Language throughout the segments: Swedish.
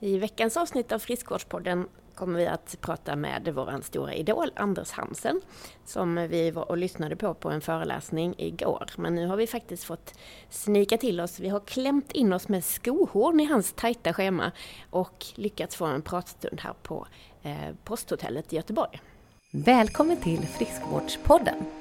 I veckans avsnitt av Friskvårdspodden kommer vi att prata med vår stora idol Anders Hansen som vi var och lyssnade på på en föreläsning igår. Men nu har vi faktiskt fått snika till oss. Vi har klämt in oss med skohorn i hans tajta schema och lyckats få en pratstund här på eh, Posthotellet i Göteborg. Välkommen till Friskvårdspodden!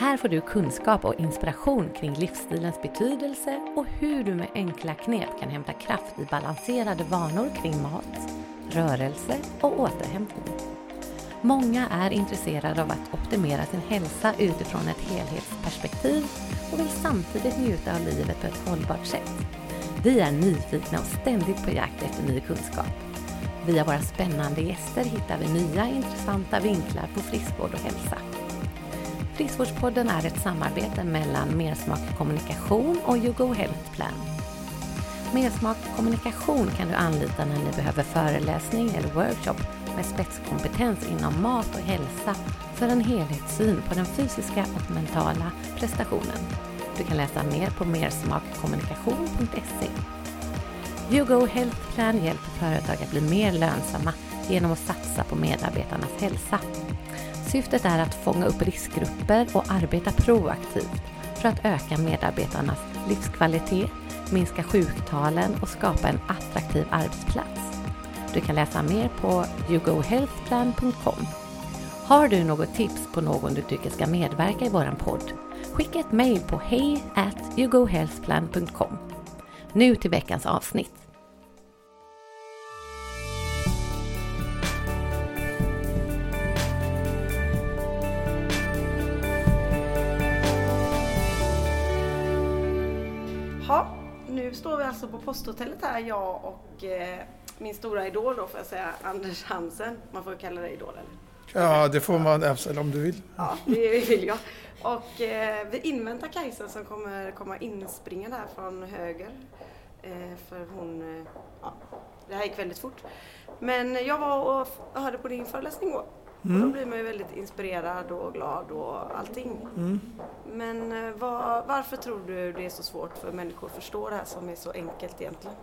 Här får du kunskap och inspiration kring livsstilens betydelse och hur du med enkla knep kan hämta kraft i balanserade vanor kring mat, rörelse och återhämtning. Många är intresserade av att optimera sin hälsa utifrån ett helhetsperspektiv och vill samtidigt njuta av livet på ett hållbart sätt. Vi är nyfikna och ständigt på jakt efter ny kunskap. Via våra spännande gäster hittar vi nya intressanta vinklar på friskvård och hälsa. Friskvårdspodden är ett samarbete mellan Mersmak Kommunikation och You Go Health Plan. Mersmak Kommunikation kan du anlita när ni behöver föreläsning eller workshop med spetskompetens inom mat och hälsa för en helhetssyn på den fysiska och mentala prestationen. Du kan läsa mer på mersmakkommunikation.se. YouGo Health Plan hjälper företag att bli mer lönsamma genom att satsa på medarbetarnas hälsa. Syftet är att fånga upp riskgrupper och arbeta proaktivt för att öka medarbetarnas livskvalitet, minska sjuktalen och skapa en attraktiv arbetsplats. Du kan läsa mer på yougohealthplan.com. Har du något tips på någon du tycker ska medverka i våran podd? Skicka ett mejl på hej yougohealthplan.com. Nu till veckans avsnitt. Nu står vi alltså på posthotellet här, jag och eh, min stora idol då får jag säga, Anders Hansen. Man får kalla dig idol eller? Ja, det får man absolut om du vill. Ja, det vill jag. Och eh, vi inväntar Kajsa som kommer komma inspringande här från höger. Eh, för hon, eh, ja, det här gick väldigt fort. Men jag var och hörde på din föreläsning igår. Och då blir man ju väldigt inspirerad och glad och allting. Men eh, vad, varför tror du det är så svårt för människor att förstå det här som är så enkelt egentligen?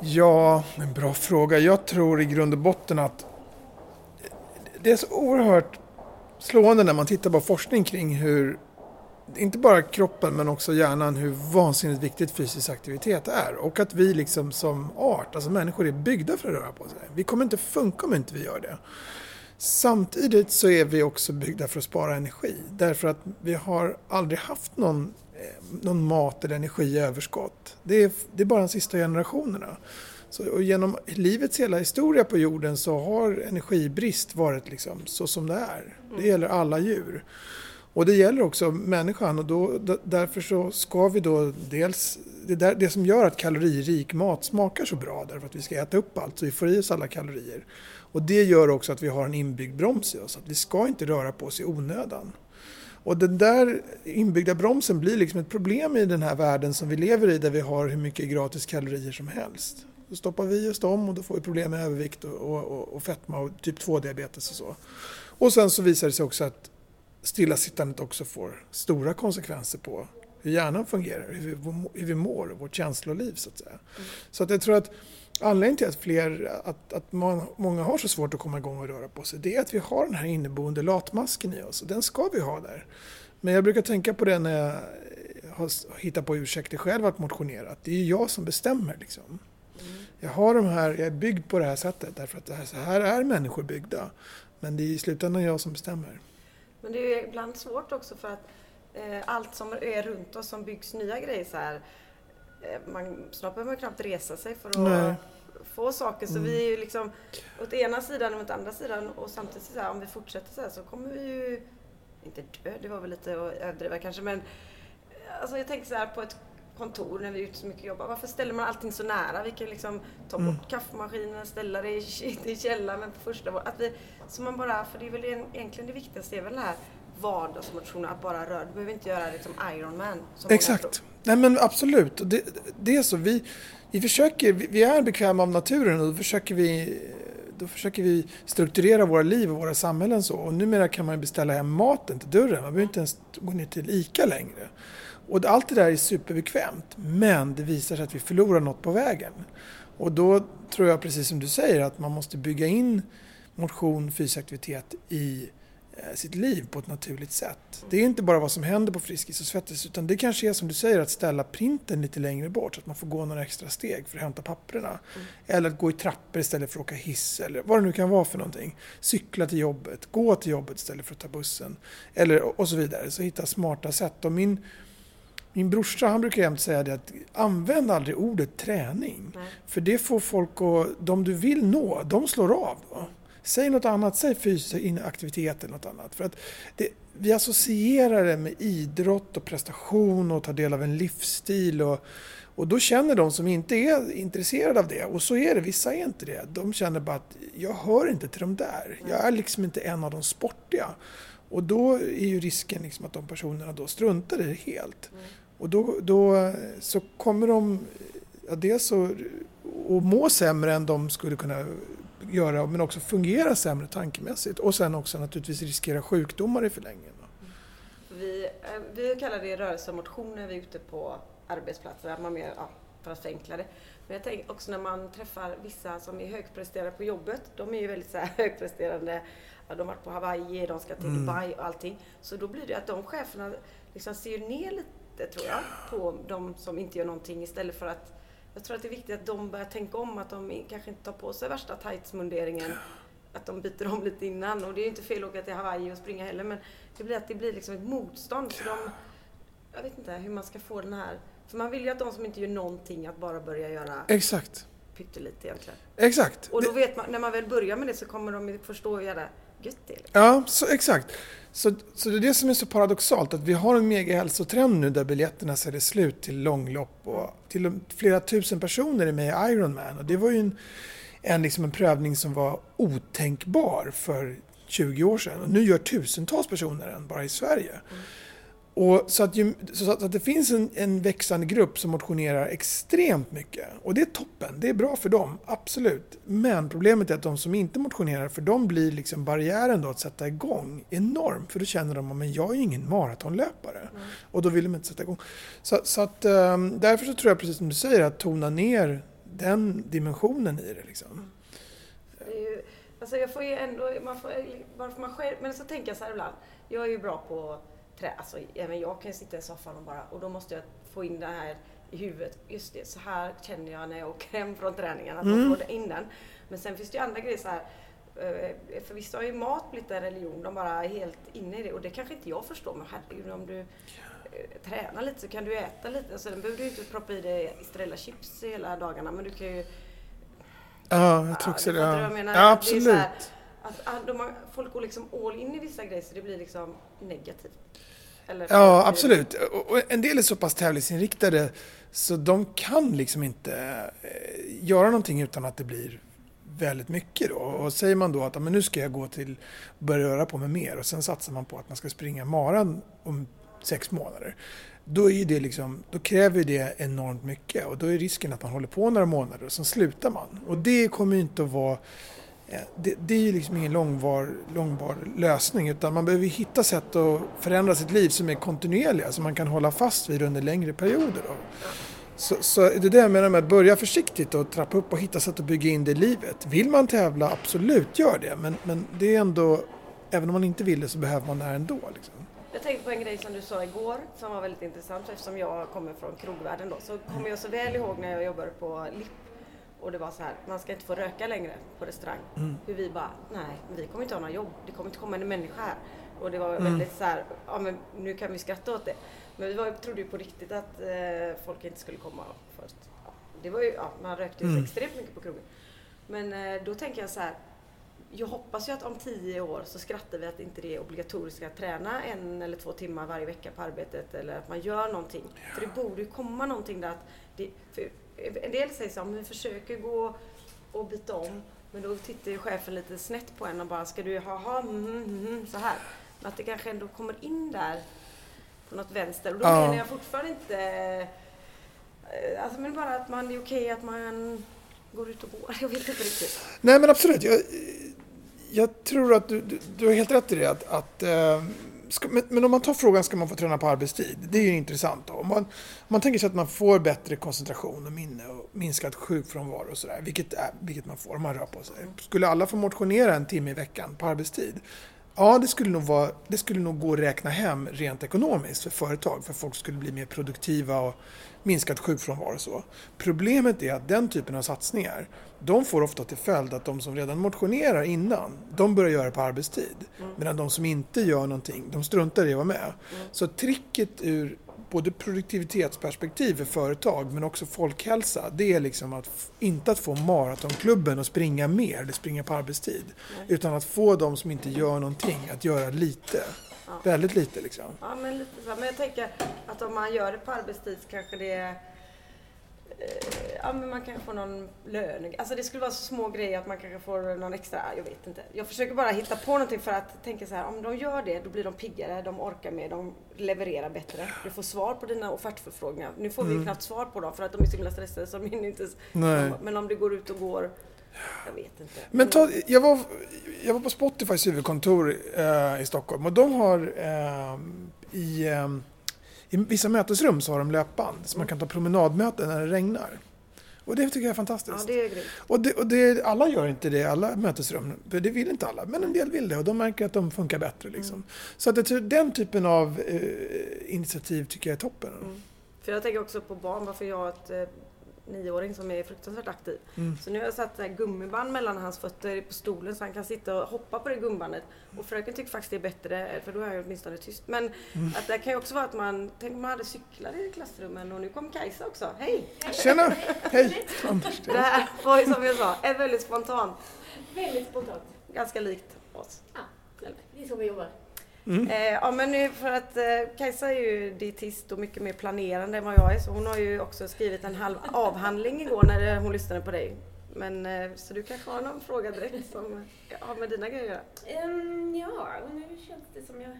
Ja, en bra fråga. Jag tror i grund och botten att det är så oerhört slående när man tittar på forskning kring hur, inte bara kroppen men också hjärnan, hur vansinnigt viktigt fysisk aktivitet är. Och att vi liksom som art, alltså människor, är byggda för att röra på sig. Vi kommer inte funka om inte vi gör det. Samtidigt så är vi också byggda för att spara energi. Därför att vi har aldrig haft någon, eh, någon mat eller energi i överskott. Det är, det är bara de sista generationerna. Så, och genom livets hela historia på jorden så har energibrist varit liksom så som det är. Det gäller alla djur. Och det gäller också människan och då, därför så ska vi då dels, det, där, det som gör att kaloririk mat smakar så bra därför att vi ska äta upp allt så vi får i oss alla kalorier. Och det gör också att vi har en inbyggd broms i oss, att vi ska inte röra på oss i onödan. Och den där inbyggda bromsen blir liksom ett problem i den här världen som vi lever i där vi har hur mycket gratis kalorier som helst. Då stoppar vi i oss dem och då får vi problem med övervikt och, och, och, och fetma och typ 2-diabetes och så. Och sen så visar det sig också att stillasittandet också får stora konsekvenser på hur hjärnan fungerar, hur vi, hur vi mår vårt känsloliv så att säga. Så att jag tror att anledningen till att, fler, att, att många, många har så svårt att komma igång och röra på sig, det är att vi har den här inneboende latmasken i oss och den ska vi ha där. Men jag brukar tänka på det när jag har hittat på ursäkter själv att motionera, att det är jag som bestämmer liksom. Jag har de här, jag är byggd på det här sättet därför att det här, så här är människor byggda. Men det är i slutändan jag som bestämmer. Men det är ibland svårt också för att eh, allt som är runt oss som byggs nya grejer så här. Eh, man, snart behöver man knappt resa sig för att Nej. få saker. Så vi är ju liksom åt ena sidan och åt andra sidan och samtidigt så här, om vi fortsätter så här så kommer vi ju inte dö, det var väl lite att överdriva kanske men alltså jag tänker så här på ett kontor när vi är ute så mycket och jobbar. Varför ställer man allting så nära? Vi kan liksom ta bort kaffemaskinen, ställa det i, i källaren men på första våningen. Att vi, så man bara, för det är väl en- egentligen det viktigaste är väl det här vardagsmotionen, att bara röra. Du behöver inte göra det som Iron Man. Som många tror. Exakt. Nej men absolut. Det, det är så. Vi, vi, försöker, vi är bekväma av naturen och då försöker, vi, då försöker vi strukturera våra liv och våra samhällen så. Och numera kan man beställa hem maten till dörren. Man behöver inte ens gå ner till ICA längre. Och allt det där är superbekvämt. Men det visar sig att vi förlorar något på vägen. Och då tror jag precis som du säger att man måste bygga in motion, fysisk aktivitet i eh, sitt liv på ett naturligt sätt. Det är inte bara vad som händer på Friskis och Svettis utan det kanske är som du säger att ställa printen lite längre bort så att man får gå några extra steg för att hämta papperna. Mm. Eller att gå i trappor istället för att åka hiss eller vad det nu kan vara för någonting. Cykla till jobbet, gå till jobbet istället för att ta bussen. Eller, och så vidare. Så hitta smarta sätt. Och min, min brorsa han brukar jämt säga det att använd aldrig ordet träning. Nej. För det får folk att, de du vill nå, de slår av. Då. Säg något annat, säg fysisk aktivitet eller något annat. För att det, vi associerar det med idrott och prestation och ta del av en livsstil. Och, och då känner de som inte är intresserade av det, och så är det, vissa är inte det, de känner bara att jag hör inte till de där. Jag är liksom inte en av de sportiga. Och då är ju risken liksom att de personerna då struntar i det helt. Mm. Och då, då så kommer de ja, dels att må sämre än de skulle kunna göra men också fungera sämre tankemässigt och sen också naturligtvis riskera sjukdomar i förlängningen. Vi, eh, vi kallar det rörelsemotion när vi är ute på arbetsplatser, man mer, ja, för att förenkla det. Men jag tänker också när man träffar vissa som är högpresterande på jobbet, de är ju väldigt så här högpresterande, ja, de har varit på Hawaii, de ska till mm. Dubai och allting. Så då blir det att de cheferna liksom ser ner lite, tror jag, på de som inte gör någonting istället för att jag tror att det är viktigt att de börjar tänka om, att de kanske inte tar på sig värsta tightsmunderingen. Att de byter om lite innan. Och det är ju inte fel att åka till Hawaii och springa heller, men det blir att det blir liksom ett motstånd. Så de, jag vet inte hur man ska få den här... För man vill ju att de som inte gör någonting, att bara börja göra... Exakt. Pyttelite egentligen. Exakt. Och då vet man, när man väl börjar med det så kommer de förstå hur jävla gött det. Liksom. Ja, så, exakt. Så, så det är det som är så paradoxalt, att vi har en megahälsotrend nu där biljetterna säljer slut till långlopp och till flera tusen personer är med i Ironman. Och det var ju en, en, liksom en prövning som var otänkbar för 20 år sedan. Och nu gör tusentals personer den bara i Sverige. Mm. Och så, att, så att det finns en, en, växande grupp som motionerar extremt mycket. Och det är toppen, det är bra för dem, absolut. Men problemet är att de som inte motionerar, för dem blir liksom barriären då att sätta igång enorm. För då känner de att jag är ju ingen maratonlöpare. Mm. Och då vill de inte sätta igång. Så, så att, um, därför så tror jag precis som du säger att tona ner den dimensionen i det. Liksom. det ju, alltså jag får ju ändå, man får, varför man själv, men så tänker jag så här ibland. Jag är ju bra på trä, alltså även jag kan sitta i soffan och bara, och då måste jag få in det här i huvudet. Just det, så här känner jag när jag åker hem från träningen, att mm. man får det in den. Men sen finns det ju andra grejer så här, eh, för vissa har ju mat blivit en religion, de bara är helt inne i det och det kanske inte jag förstår, men herregud om du eh, tränar lite så kan du äta lite. Alltså, den behöver du inte proppa i dig Estrella chips hela dagarna, men du kan ju... Ja, jag tror också det. Ja, ja absolut. Här, att, att de, folk går liksom all in i vissa grejer så det blir liksom negativt. Eller ja, absolut. Och en del är så pass tävlingsinriktade så de kan liksom inte eh, göra någonting utan att det blir väldigt mycket då. Och säger man då att men nu ska jag gå till, börja röra på mig mer och sen satsar man på att man ska springa maran om sex månader. Då, är det liksom, då kräver det enormt mycket och då är risken att man håller på några månader och sen slutar man. Och det kommer inte att vara Eh, det, det, är ju liksom ingen långvar, långvar lösning utan man behöver hitta sätt att förändra sitt liv som är kontinuerliga som man kan hålla fast vid under längre perioder. Då. Så, så det är det jag menar med att börja försiktigt och trappa upp och hitta sätt att bygga in det i livet. Vill man tävla, absolut gör det men, men det är ändå, även om man inte vill det så behöver man det här ändå. Liksom. Jag tänkte på en grej som du sa igår som var väldigt intressant eftersom jag kommer från krogvärlden då så kommer jag så väl ihåg när jag jobbade på LIP och det var så här, man ska inte få röka längre på restaurang. Mm. Hur vi bara, nej, vi kommer inte ha några jobb. Det kommer inte komma en människa här. Och det var mm. väldigt så här, ja men nu kan vi skratta åt det. Men vi var, trodde ju på riktigt att eh, folk inte skulle komma först. Ja, det var ju, ja, man rökte ju mm. extremt mycket på krogen. Men eh, då tänker jag så här, jag hoppas ju att om tio år så skrattar vi att inte det är obligatoriskt att träna en eller två timmar varje vecka på arbetet eller att man gör någonting. Ja. För det borde ju komma någonting där att det, en del säger så om vi försöker gå och byta om. Men då tittar ju chefen lite snett på en och bara, ska du ha, ha mm, mm, mm, mm, så här. Men att det kanske ändå kommer in där på något vänster. Och då ja. menar jag fortfarande inte, eh, alltså men bara att man, det är okej att man går ut och går. Jag vet inte riktigt. Nej men absolut. Jag, jag tror att du, du, du, har helt rätt i det. Att, att äh, ska, men, men om man tar frågan, ska man få träna på arbetstid? Det är ju intressant. Då. Om, man, om man tänker sig att man får bättre koncentration och minne och minskad sjukfrånvaro och sådär, vilket, är, vilket man får om man rör på sig. Skulle alla få motionera en timme i veckan på arbetstid? Ja, det skulle, nog vara, det skulle nog gå att räkna hem rent ekonomiskt för företag, för folk skulle bli mer produktiva och minskad sjukfrånvaro och så. Problemet är att den typen av satsningar, de får ofta till följd att de som redan motionerar innan, de börjar göra på arbetstid. Mm. Medan de som inte gör någonting, de struntar i att vara med. Mm. Så tricket ur både produktivitetsperspektiv för företag men också folkhälsa, det är liksom att inte att få maratonklubben att springa mer eller springa på arbetstid. Nej. Utan att få de som inte gör någonting att göra lite. Ja. Väldigt lite liksom. Ja, men lite så. Men jag tänker att om man gör det på arbetstid så kanske det är ja, men man kanske får någon lön. Alltså det skulle vara så små grejer att man kanske får någon extra, jag vet inte. Jag försöker bara hitta på någonting för att tänka så här, om de gör det då blir de piggare, de orkar mer, de levererar bättre. Du får svar på dina offertförfrågningar. Nu får mm. vi knappt svar på dem för att de är så himla stressade så de inte... Nej. Men om det går ut och går jag vet inte. Men ta, jag, var, jag var på Spotifys huvudkontor eh, i Stockholm och de har eh, i eh, i vissa mötesrum så har de löpband så man kan ta promenadmöten när det regnar. Och det tycker jag är fantastiskt. Ja, det är och, det, och det, alla gör inte det, alla mötesrum. För det vill inte alla, men en del vill det och de märker att de funkar bättre. Liksom. Mm. Så att det, den typen av eh, initiativ tycker jag är toppen. Mm. För jag tänker också på barn, varför jag har ett eh, nioåring som är fruktansvärt aktiv. Mm. Så nu har jag satt gummiband mellan hans fötter på stolen så han kan sitta och hoppa på det gummibandet. Och fröken tycker faktiskt det är bättre, för då är jag åtminstone tyst. Men mm. att det kan ju också vara att man, tänk om man hade cyklar i klassrummen och nu kom Kajsa också. Hej! Tjena! Hej! det här var ju som jag sa, är väldigt spontant. Väldigt spontant. Ganska likt oss. Ja, det är så vi jobbar. Mm. Eh, ja men nu för att eh, Kajsa är ju dietist och mycket mer planerande än vad jag är så hon har ju också skrivit en halv avhandling igår när hon lyssnade på dig. Men eh, så du kanske har någon fråga direkt som har med dina grejer att göra? Um, ja, nu känns det som jag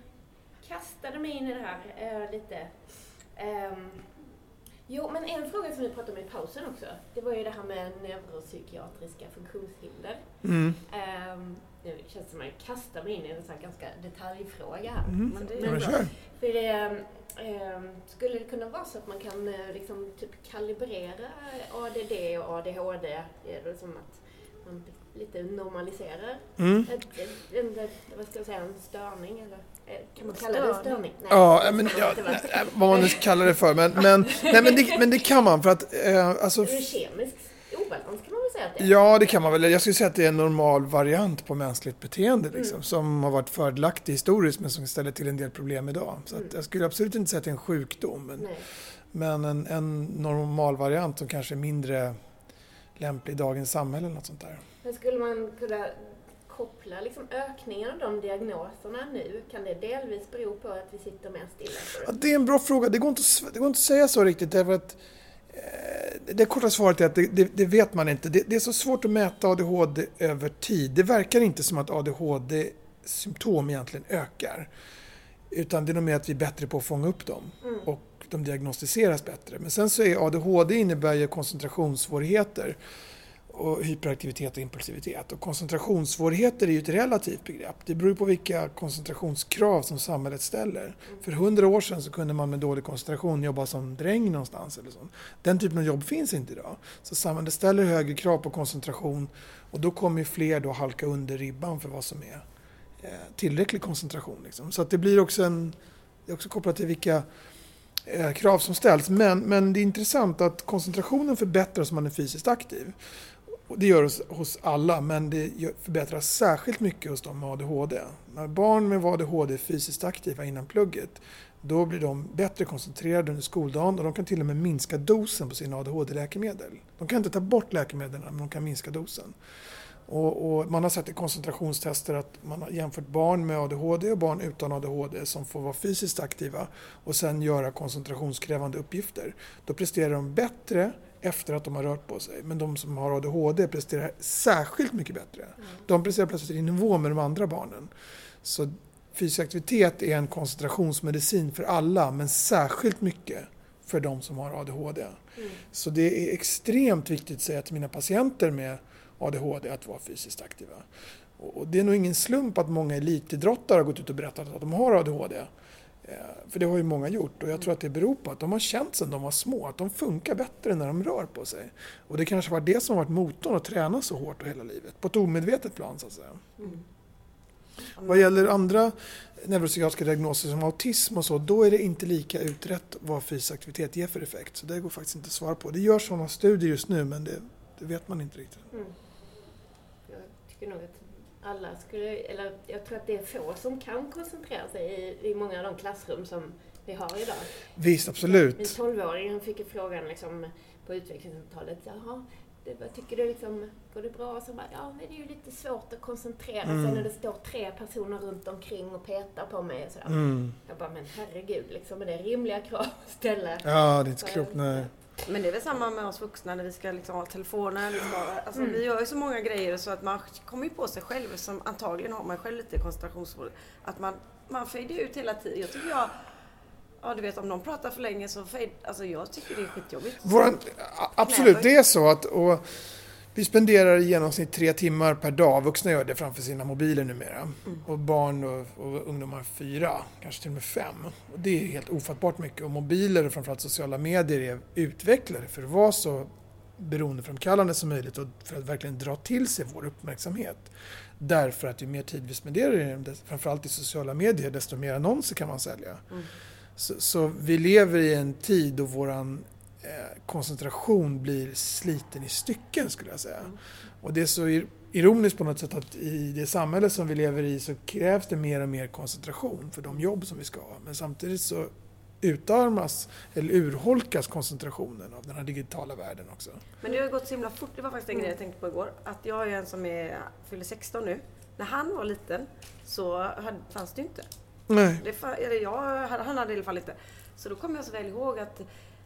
kastade mig in i det här uh, lite. Um, jo, men en fråga som vi pratade om i pausen också, det var ju det här med neuropsykiatriska funktionshinder. Mm. Um, nu känns det som att jag kastar mig in i en sån här ganska detaljfråga här. Mm. Men det är bra. För det, eh, skulle det kunna vara så att man kan eh, liksom typ kalibrera ADD och ADHD? Det är som att man lite normaliserar mm. en, en, vad ska jag säga, en störning eller eh, kan man kalla det störning? Nej, ja, men, ja, vad man nu kallar det för. Men, men, nej, men, det, men det kan man för att... Eh, alltså, är det kemiskt obalans kan man väl säga att det är? Ja, det kan man väl. Jag skulle säga att det är en normal variant på mänskligt beteende liksom, mm. som har varit fördelaktig historiskt men som ställer till en del problem idag. Så mm. jag skulle absolut inte säga att det är en sjukdom. Men, men en, en normal variant som kanske är mindre lämplig i dagens samhälle eller något sånt där. Men skulle man kunna koppla liksom ökningen av de diagnoserna nu? Kan det delvis bero på att vi sitter mer stilla? Ja, det är en bra fråga. Det går inte, det går inte att säga så riktigt därför att det korta svaret är att det, det, det vet man inte. Det, det, är så svårt att mäta ADHD över tid. Det verkar inte som att ADHD-symptom egentligen ökar. Utan det är nog mer att vi är bättre på att fånga upp dem. Mm. Och de diagnostiseras bättre. Men sen så är ADHD innebär ju koncentrationssvårigheter och hyperaktivitet och impulsivitet. Och koncentrationssvårigheter är ju ett relativt begrepp. Det beror på vilka koncentrationskrav som samhället ställer. För hundra år sedan så kunde man med dålig koncentration jobba som dräng någonstans. Eller så. Den typen av jobb finns inte idag. Så samhället ställer högre krav på koncentration och då kommer fler då halka under ribban för vad som är eh, tillräcklig koncentration. Liksom. Så att det blir också en, det är också kopplat till vilka eh, krav som ställs. Men, men det är intressant att koncentrationen förbättras om man är fysiskt aktiv. Det gör det hos alla, men det förbättras särskilt mycket hos de med ADHD. När barn med ADHD är fysiskt aktiva innan plugget, då blir de bättre koncentrerade under skoldagen och de kan till och med minska dosen på sina ADHD-läkemedel. De kan inte ta bort läkemedlen, men de kan minska dosen. Och, och, man har sett i koncentrationstester att man har jämfört barn med ADHD och barn utan ADHD som får vara fysiskt aktiva och sen göra koncentrationskrävande uppgifter. Då presterar de bättre efter att de har rört på sig. Men de som har ADHD presterar särskilt mycket bättre. Mm. De presterar plötsligt i nivå med de andra barnen. Så fysisk aktivitet är en koncentrationsmedicin för alla, men särskilt mycket för de som har ADHD. Mm. Så det är extremt viktigt att säga till mina patienter med ADHD att vara fysiskt aktiva. Och det är nog ingen slump att många elitidrottare har gått ut och berättat att de har ADHD. Eh, för det har ju många gjort och jag tror att det beror på att de har känt sedan de var små att de funkar bättre när de rör på sig. Och det kanske var det som har varit motorn att träna så hårt hela livet, på ett omedvetet plan så att säga. Mm. Vad gäller andra neuropsykiatriska diagnoser som autism och så, då är det inte lika utrett vad fysisk aktivitet ger för effekt. Så det går faktiskt inte att svara på. Det görs sådana studier just nu men det, det vet man inte riktigt. Mm. Jag tycker nog att alla skulle, eller jag tror att det är få som kan koncentrera sig i, i många av de klassrum som vi har idag. Visst, absolut. Min 12-åring fick frågan liksom på utvecklingssamtalet, jaha, det, vad tycker du liksom, går det bra? Så bara, ja, men det är ju lite svårt att koncentrera sig mm. när det står tre personer runt omkring och petar på mig och sådär. Mm. Jag bara, men herregud, liksom, är det rimliga krav att ställa? Ja, det är inte klokt, nej. Men det är väl samma med oss vuxna när vi ska liksom ha telefoner. Vi, ska, alltså, mm. vi gör ju så många grejer så att man kommer ju på sig själv, som antagligen har man själv lite koncentrationssvårigheter, att man, man fejdar ut hela tiden. Jag tycker jag Ja, du vet om någon pratar för länge så fade, alltså jag tycker det är skitjobbigt. Våran, absolut, det är så att och vi spenderar i genomsnitt tre timmar per dag, vuxna gör det framför sina mobiler numera. Mm. Och barn och, och, ungdomar fyra, kanske till och med fem. Och det är helt ofattbart mycket. Och mobiler och framförallt sociala medier är utvecklade för att vara så beroendeframkallande som möjligt och för att verkligen dra till sig vår uppmärksamhet. Därför att ju mer tid vi spenderar i dem, framförallt i sociala medier, desto mer annonser kan man sälja. Mm. Så, så, vi lever i en tid då våran koncentration blir sliten i stycken skulle jag säga. Mm. Och det är så ironiskt på något sätt att i det samhälle som vi lever i så krävs det mer och mer koncentration för de jobb som vi ska ha. Men samtidigt så utarmas eller urholkas koncentrationen av den här digitala världen också. Men det har gått så himla fort. Det var faktiskt en grej jag tänkte på igår. Att jag har ju en som är, fyller 16 nu. När han var liten så hade, fanns det ju inte. Nej. Det, eller jag, han hade i alla fall inte. Så då kommer jag så väl ihåg att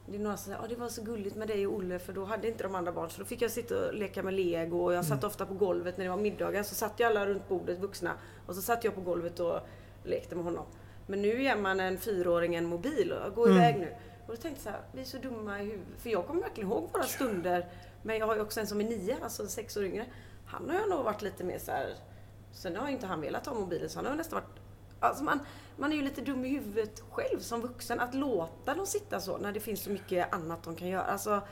det, är några som säger, det var så gulligt med dig och Olle för då hade inte de andra barn. Så då fick jag sitta och leka med lego och jag satt mm. ofta på golvet när det var middagar. Så satt ju alla runt bordet, vuxna. Och så satt jag på golvet och lekte med honom. Men nu ger man en fyraåring en mobil och går mm. iväg nu. Och då tänkte jag så här, vi är så dumma i huvudet. För jag kommer verkligen ihåg våra stunder. Men jag har ju också en som är nio, alltså sex år yngre. Han har jag nog varit lite mer så här, Sen har inte han velat ha mobilen så han har nästan varit Alltså man, man är ju lite dum i huvudet själv som vuxen att låta dem sitta så när det finns så mycket annat de kan göra. Alltså,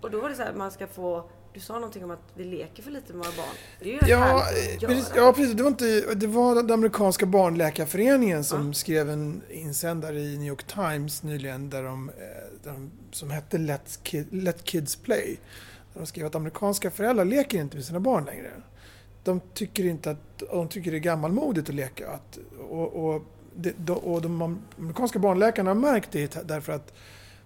och då var det så här, man ska få du sa någonting om att vi leker för lite med våra barn. Det är ju ja, precis, ja, precis. Det var, inte, det var den amerikanska barnläkarföreningen som ja. skrev en insändare i New York Times nyligen där de, eh, där de, som hette Let, Kid, Let Kids Play. Där de skrev att amerikanska föräldrar leker inte med sina barn längre de tycker inte att, de tycker det är gammalmodigt att leka. Att, och, och, det, och de amerikanska barnläkarna har märkt det därför att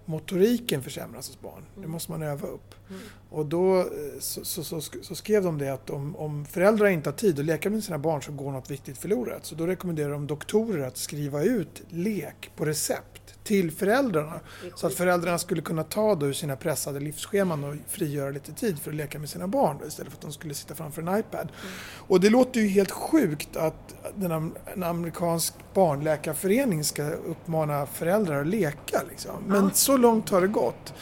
motoriken försämras hos barn. Det mm. måste man öva upp. Mm. Och då eh, så, så, så, så, skrev de det att om, om föräldrar inte har tid att leka med sina barn så går något viktigt förlorat. Så då rekommenderar de doktorer att skriva ut lek på recept till föräldrarna. Så att föräldrarna skulle kunna ta då ur sina pressade livsscheman och frigöra lite tid för att leka med sina barn då, istället för att de skulle sitta framför en iPad. Mm. Och det låter ju helt sjukt att den, en amerikansk barnläkarförening ska uppmana föräldrar att leka. Liksom. Men ja. så långt har det gått.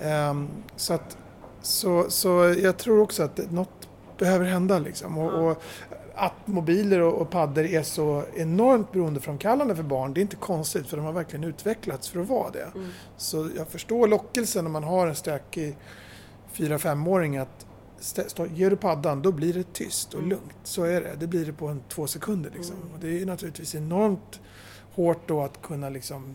Um, så, att, så, så jag tror också att något behöver hända. Liksom. Och, och att mobiler och paddor är så enormt beroendeframkallande för barn, det är inte konstigt för de har verkligen utvecklats för att vara det. Mm. Så jag förstår lockelsen när man har en stökig 4-5-åring att ger du paddan då blir det tyst och mm. lugnt. Så är det. Det blir det på en, två sekunder. Liksom. Mm. Och det är naturligtvis enormt hårt då att kunna liksom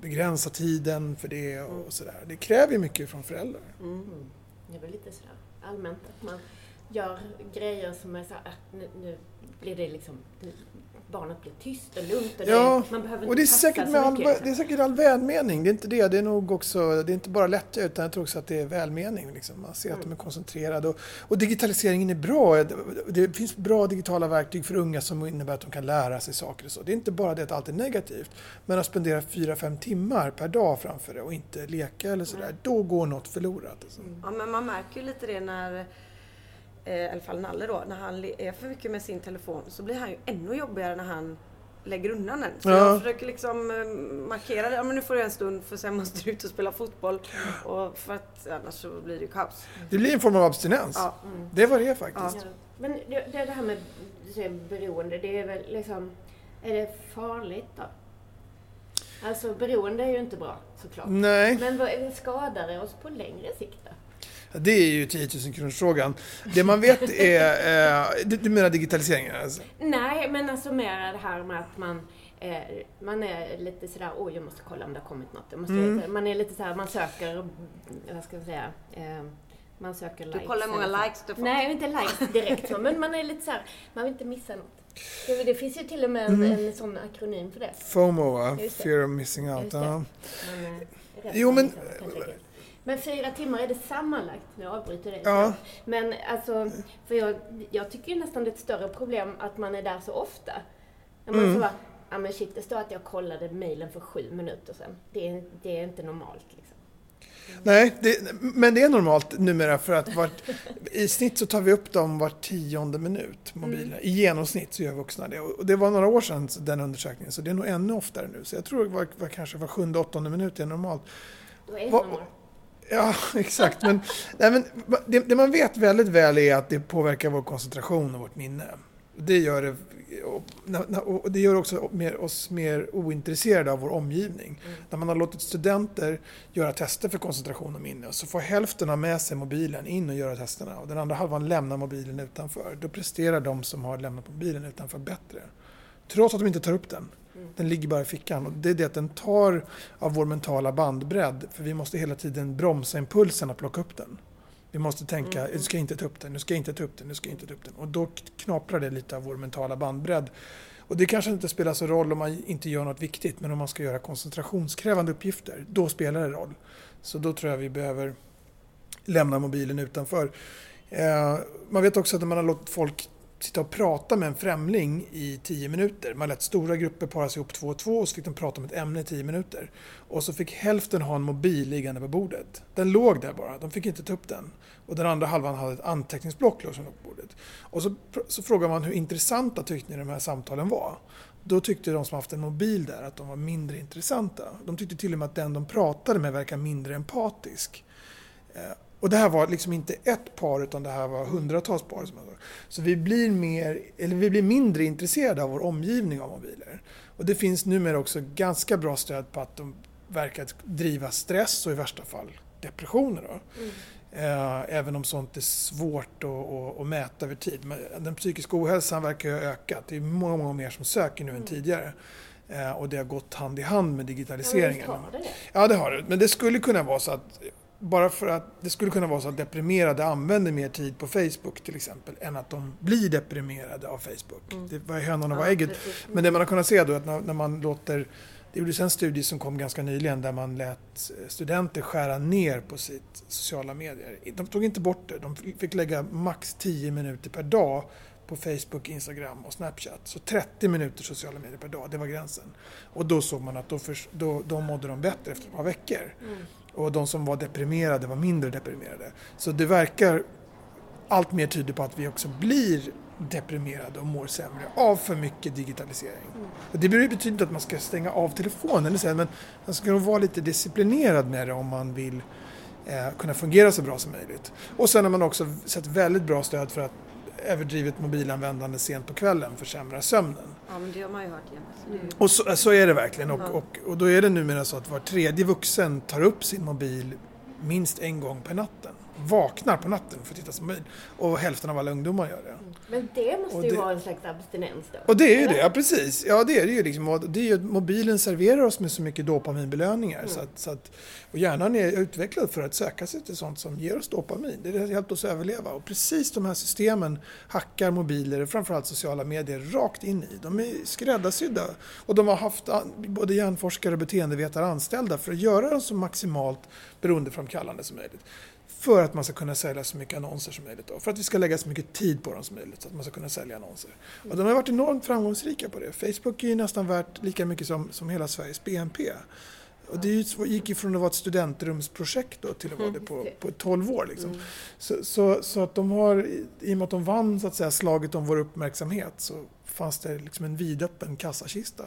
begränsa tiden för det och, och sådär. Det kräver ju mycket från föräldrar. Mm. Det är väl lite sådär allmänt att man gör grejer som är så här, nu, nu blir det liksom barnet blir tyst och lugnt och ja, det, man behöver inte och det är säkert med all, Det är säkert all välmening. Det är inte det. Det är nog också, det är inte bara lättja utan jag tror också att det är välmening. Liksom. Man ser mm. att de är koncentrerade och, och, digitaliseringen är bra. Det finns bra digitala verktyg för unga som innebär att de kan lära sig saker och så. Det är inte bara det att allt är negativt. Men att spendera 4-5 timmar per dag framför det och inte leka eller sådär, mm. då går något förlorat. Alltså. Ja, men man märker ju lite det när eh, i alla fall Nalle då, när han är för mycket med sin telefon så blir han ju ännu jobbigare när han lägger undan den. Så ja. jag försöker liksom eh, markera det. Ja, men nu får du en stund för sen måste du ut och spela fotboll. Och för att annars så blir det ju kaos. Det blir en form av abstinens. Ja. Mm. Det var det faktiskt. Ja. Men det, det här med beroende, det är väl liksom... Är det farligt då? Alltså beroende är ju inte bra såklart. Nej. Men vad, skadar det oss på längre sikt då? Det är ju 10 000 kronors frågan. Det man vet är... Eh, du, menar digitaliseringen? Alltså. Nej, men alltså mer det här med att man eh, man är lite sådär, oj jag måste kolla om det har kommit något. Jag måste, Mm. Man är lite såhär, man söker, vad ska jag säga, eh, man söker likes. Du kollar hur många likes du får. Nej, inte likes direkt så, men man är lite såhär, man vill inte missa något. Det, finns ju till och med en, Mm. en sån akronym för det. FOMO, va? Fear of missing out. Ja. Jo, men- Men fyra timmar, är det sammanlagt? Nu avbryter dig. Ja. Men alltså, för jag, jag tycker ju nästan det är ett större problem att man är där så ofta. Man Mm. så bara, ja men shit, det står att jag kollade mejlen för sju minuter sedan. Det är, det är inte normalt liksom. Nej, det, men det är normalt numera för att vart, i snitt så tar vi upp dem var tionde minut, mobilerna. I genomsnitt så gör vuxna det. Och det var några år sedan den undersökningen, så det är nog ännu oftare nu. Så jag tror var, var kanske var sjunde, åttonde minut är normalt. Då är det normalt. Ja, exakt. Men, nej, men det, det man vet väldigt väl är att det påverkar vår koncentration och vårt minne. Det gör det, och, och det gör också mer, oss mer ointresserade av vår omgivning. När man har låtit studenter göra tester för koncentration och minne så får hälften ha med sig mobilen in och göra testerna och den andra halvan lämnar mobilen utanför. Då presterar de som har lämnat mobilen utanför bättre. Trots att de inte tar upp den. Den ligger bara i fickan. Och det är det att den tar av vår mentala bandbredd. För vi måste hela tiden bromsa impulsen att plocka upp den. Vi måste tänka, nu ska jag inte ta upp den, nu ska jag inte ta upp den, nu ska jag inte ta upp den. Och då knaprar det lite av vår mentala bandbredd. Och det kanske inte spelar så roll om man inte gör något viktigt, men om man ska göra koncentrationskrävande uppgifter, då spelar det roll. Så då tror jag vi behöver lämna mobilen utanför. Eh, man vet också att när man har låtit folk sitta och prata med en främling i tio minuter. Man lät stora grupper para sig ihop två och två och så fick de prata om ett ämne i tio minuter. Och så fick hälften ha en mobil liggande på bordet. Den låg där bara, de fick inte ta upp den. Och den andra halvan hade ett anteckningsblock som låg på bordet. Och så, så frågade man hur intressanta tyckte ni de här samtalen var? Då tyckte de som haft en mobil där att de var mindre intressanta. De tyckte till och med att den de pratade med verkade mindre empatisk. Eh, och det här var liksom inte ett par utan det här var hundratals par. Som. Så vi blir, mer, eller vi blir mindre intresserade av vår omgivning av mobiler. Och det finns numera också ganska bra stöd på att de verkar driva stress och i värsta fall depressioner. Då. Eh, Även om sånt är svårt att, att, mäta över tid. Men den psykiska ohälsan verkar ha ökat. Det är många, många mer som söker nu än tidigare. Eh, Och det har gått hand i hand med digitaliseringen. Ja, det har det. Men det skulle kunna vara så att bara för att det skulle kunna vara så att deprimerade använder mer tid på Facebook till exempel än att de blir deprimerade av Facebook. Det var hönan och var ägget. precis. Men det man har kunnat se då är att när, när man låter det gjordes en studie som kom ganska nyligen där man lät studenter skära ner på sitt sociala medier. De tog inte bort det, de fick lägga max 10 minuter per dag på Facebook, Instagram och Snapchat. Så 30 minuter sociala medier per dag, det var gränsen. Och då såg man att då, förs- då, då mådde de bättre efter ett par veckor. Och de som var deprimerade var mindre deprimerade. Så det verkar allt mer tyder på att vi också blir deprimerade och mår sämre av för mycket digitalisering. Och det betyder inte att man ska stänga av telefonen, eller så, men man ska nog vara lite disciplinerad med det om man vill eh, kunna fungera så bra som möjligt. Och sen har man också sett väldigt bra stöd för att överdrivet mobilanvändande sent på kvällen försämrar sömnen. Ja, men det har man ju hört ju... Och så, så är det verkligen. Och, och, och då är det numera så att var tredje vuxen tar upp sin mobil minst en gång per natten. Vaknar på natten för att titta på mobil. Och hälften av alla ungdomar gör det. Men det måste Och ju det- vara en slags abstinens då. Och det är ju eller? det, ja precis. Ja det är det ju liksom. Det är ju mobilen serverar oss med så mycket dopaminbelöningar. Så att, så att, och hjärnan är utvecklad för att söka sig till sånt som ger oss dopamin. Det har hjälpt oss att överleva. Och precis de här systemen hackar mobiler, framförallt sociala medier, rakt in i. De är skräddarsydda. Och de har haft både hjärnforskare och beteendevetare anställda för att göra dem så maximalt beroendeframkallande som möjligt. För att man ska kunna sälja så mycket annonser som möjligt. Då. För att vi ska lägga så mycket tid på dem som möjligt så att man ska kunna sälja annonser. Och de har varit enormt framgångsrika på det. Facebook är ju nästan värt lika mycket som, som hela Sveriges BNP. Och det gick ju från att vara ett studentrumsprojekt då till att vara det på, på 12 år. Liksom. Så, så, så att de har, i- och med att de vann så att säga, slaget om vår uppmärksamhet så fanns det liksom en vidöppen kassakista.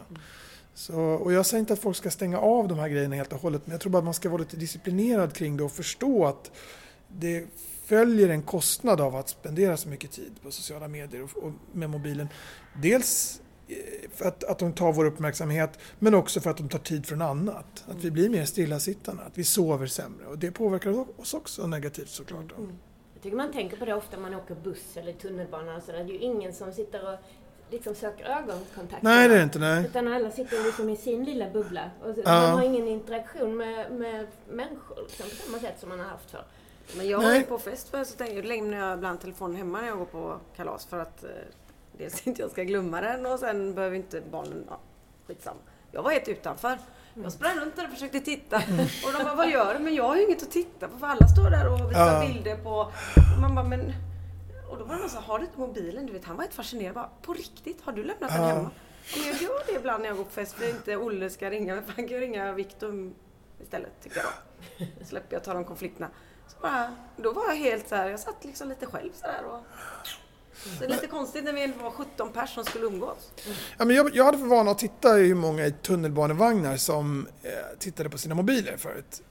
Så, och jag säger inte att folk ska stänga av de här grejerna helt och hållet men jag tror bara att man ska vara lite disciplinerad kring det och förstå att det följer en kostnad av att spendera så mycket tid på sociala medier och, och med mobilen. Dels eh, för att, att de tar vår uppmärksamhet men också för att de tar tid från annat. Att vi blir mer stillasittande, att vi sover sämre och det påverkar oss också negativt såklart. Då. Mm. Jag tycker man tänker på det ofta när man åker buss eller tunnelbana och så. Det är ju ingen som sitter och liksom söker ögonkontakt. Nej, det är inte. Nej. Utan alla sitter liksom i sin lilla bubbla. Och Ja. Man har ingen interaktion med, med människor liksom, på samma sätt som man har haft förr. Men jag Nej. var ju på fest för så tänker jag, lämnar jag ibland telefonen hemma när jag går på kalas för att eh, dels inte jag ska glömma den och sen behöver inte barnen, ja, skitsamma. Jag var helt utanför. Jag sprang runt där och försökte titta och de bara, vad gör du? Men jag har ju inget att titta på för alla står där och visar Ja. bilder på... Och man bara, men... Och då var det någon som har du inte mobilen? Du vet, han var helt fascinerad. Bara, på riktigt? Har du lämnat den Ja. hemma? Ja, Men jag gör det ibland när jag går på fest för inte Olle ska ringa. Men han kan ju ringa Viktor istället, tycker jag. Då släpper jag ta de konflikterna. Så bara, då var jag helt så här, jag satt liksom lite själv så där och... Så det är lite konstigt när vi var 17 personer som skulle umgås. Ja, men jag, jag hade för vana att titta hur många i tunnelbanevagnar som eh, tittade på sina mobiler förut.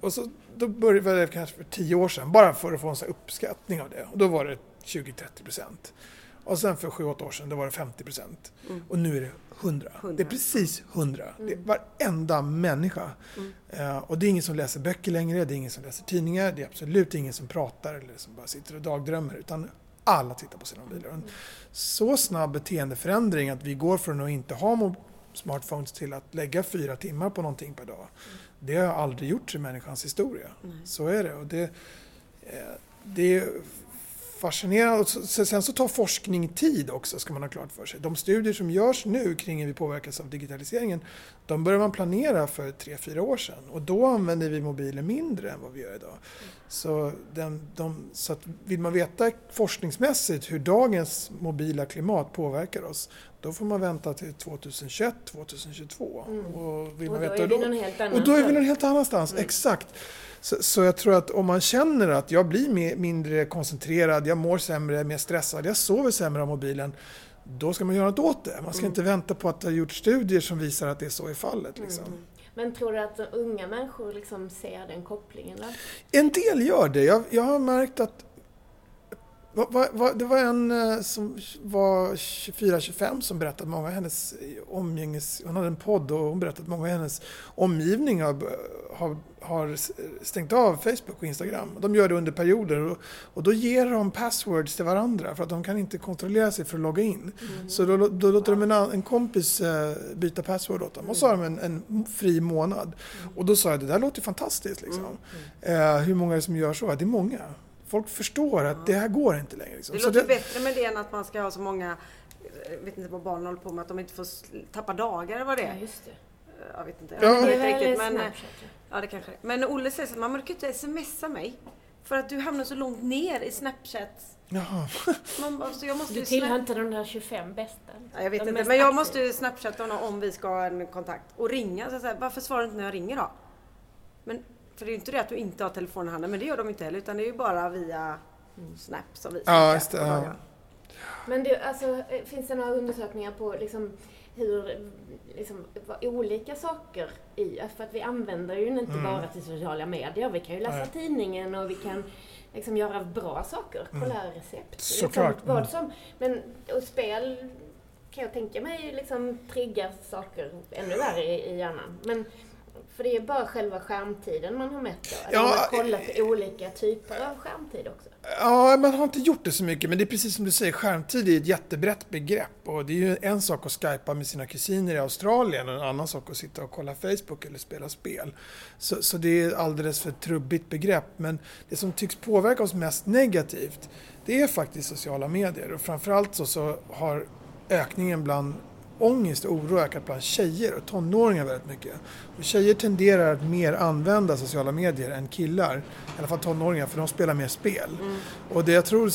Och så, då började det kanske för tio år sedan, bara för att få en sån här uppskattning av det. Och då var det 20-30 procent. Och sen för 7-8 år sedan, då var det 50 procent. Mm. Och nu är det 100. 100. Det är precis 100. Det är Mm. varenda människa. Eh, och det är ingen som läser böcker längre, det är ingen som läser tidningar, det är absolut ingen som pratar eller som bara sitter och dagdrömmer. Utan alla tittar på sina mobiler. En så snabb beteendeförändring att vi går från att inte ha smartphones till att lägga fyra timmar på någonting per dag. Det har aldrig gjorts i människans historia. Så är det. Och det, eh, det är fascinerande. Och Sen så tar forskning tid också, ska man ha klart för sig. De studier som görs nu kring hur vi påverkas av digitaliseringen, de börjar man planera för tre fyra år sedan. Och då använder vi mobiler mindre än vad vi gör idag. Så, den, de, så att vill man veta forskningsmässigt hur dagens mobila klimat påverkar oss, då får man vänta till 2021, 2022. Mm. Och, vill Och man då veta är vi då, någon helt annan och då är vi någon helt annanstans, Mm. exakt. Så, så jag tror att om man känner att jag blir mer, mindre koncentrerad, jag mår sämre, mer stressad, jag sover sämre av mobilen, då ska man göra något åt det. Man ska Mm. inte vänta på att det har gjorts studier som visar att det är så i fallet. Liksom. Mm. Men tror du att unga människor liksom ser den kopplingen? Då? En del gör det. Jag, jag har märkt att va, va, va, det var en eh, som var 24-25 som berättade att många av hennes omgänges... Hon hade en podd och hon berättade att många av hennes omgivning har, har, har stängt av Facebook och Instagram. De gör det under perioder och, och då ger de passwords till varandra för att de kan inte kontrollera sig för att logga in. Så då, då låter de en, en kompis eh, byta password åt dem och så har de en, en fri månad. Och då sa jag det där låter fantastiskt. Liksom. Eh, hur många är det som gör så? Det är många. Folk förstår att det här går inte längre. Liksom. Det Så låter bättre med det än att man ska ha så många, jag vet inte vad barnen håller på med, att de inte får tappa dagar eller vad det Ja, är. just det. Jag vet inte. Ja. Jag vet Det inte är väl riktigt, men, Snapchat, ja. ja, det kanske. Men Olle säger så att mamma du kan inte smsa mig. För att du hamnar så långt ner i Snapchat. Jaha. Man bara, så jag måste Du tillhör inte de där 25 bästa? Ja, jag vet De inte, men jag måste ju snapchatta honom om vi ska ha en kontakt. Och ringa. Så säger, varför svarar du inte när jag ringer då? Men, för det är ju inte det att du inte har telefonen i handen, men det gör de inte heller. Utan det är ju bara via Snap som vi Ja, just det, ja. Men du, alltså, eh, finns det några undersökningar på liksom, hur liksom, olika saker i, för att vi använder ju inte Mm. bara till sociala medier. Vi kan ju läsa Nej. tidningen och vi kan liksom göra bra saker, kolla recept. Såklart. Liksom, vad Mm. som, men och spel kan jag tänka mig liksom triggar saker ännu värre i, i hjärnan. Men för det är bara själva skärmtiden man har mätt då? Eller Ja, har man kollat på olika typer av skärmtid också? Ja, man har inte gjort det så mycket, men det är precis som du säger, skärmtid är ett jättebrett begrepp. Och det är ju en sak att skypa med sina kusiner i Australien och en annan sak att sitta och kolla Facebook eller spela spel. Så, så det är alldeles för trubbigt begrepp. Men det som tycks påverka oss mest negativt, det är faktiskt sociala medier. Och framförallt så, så har ökningen bland ångest och oro ökat bland tjejer och tonåringar väldigt mycket. Och tjejer tenderar att mer använda sociala medier än killar, i alla fall tonåringar, för de spelar mer spel. Och det jag tror,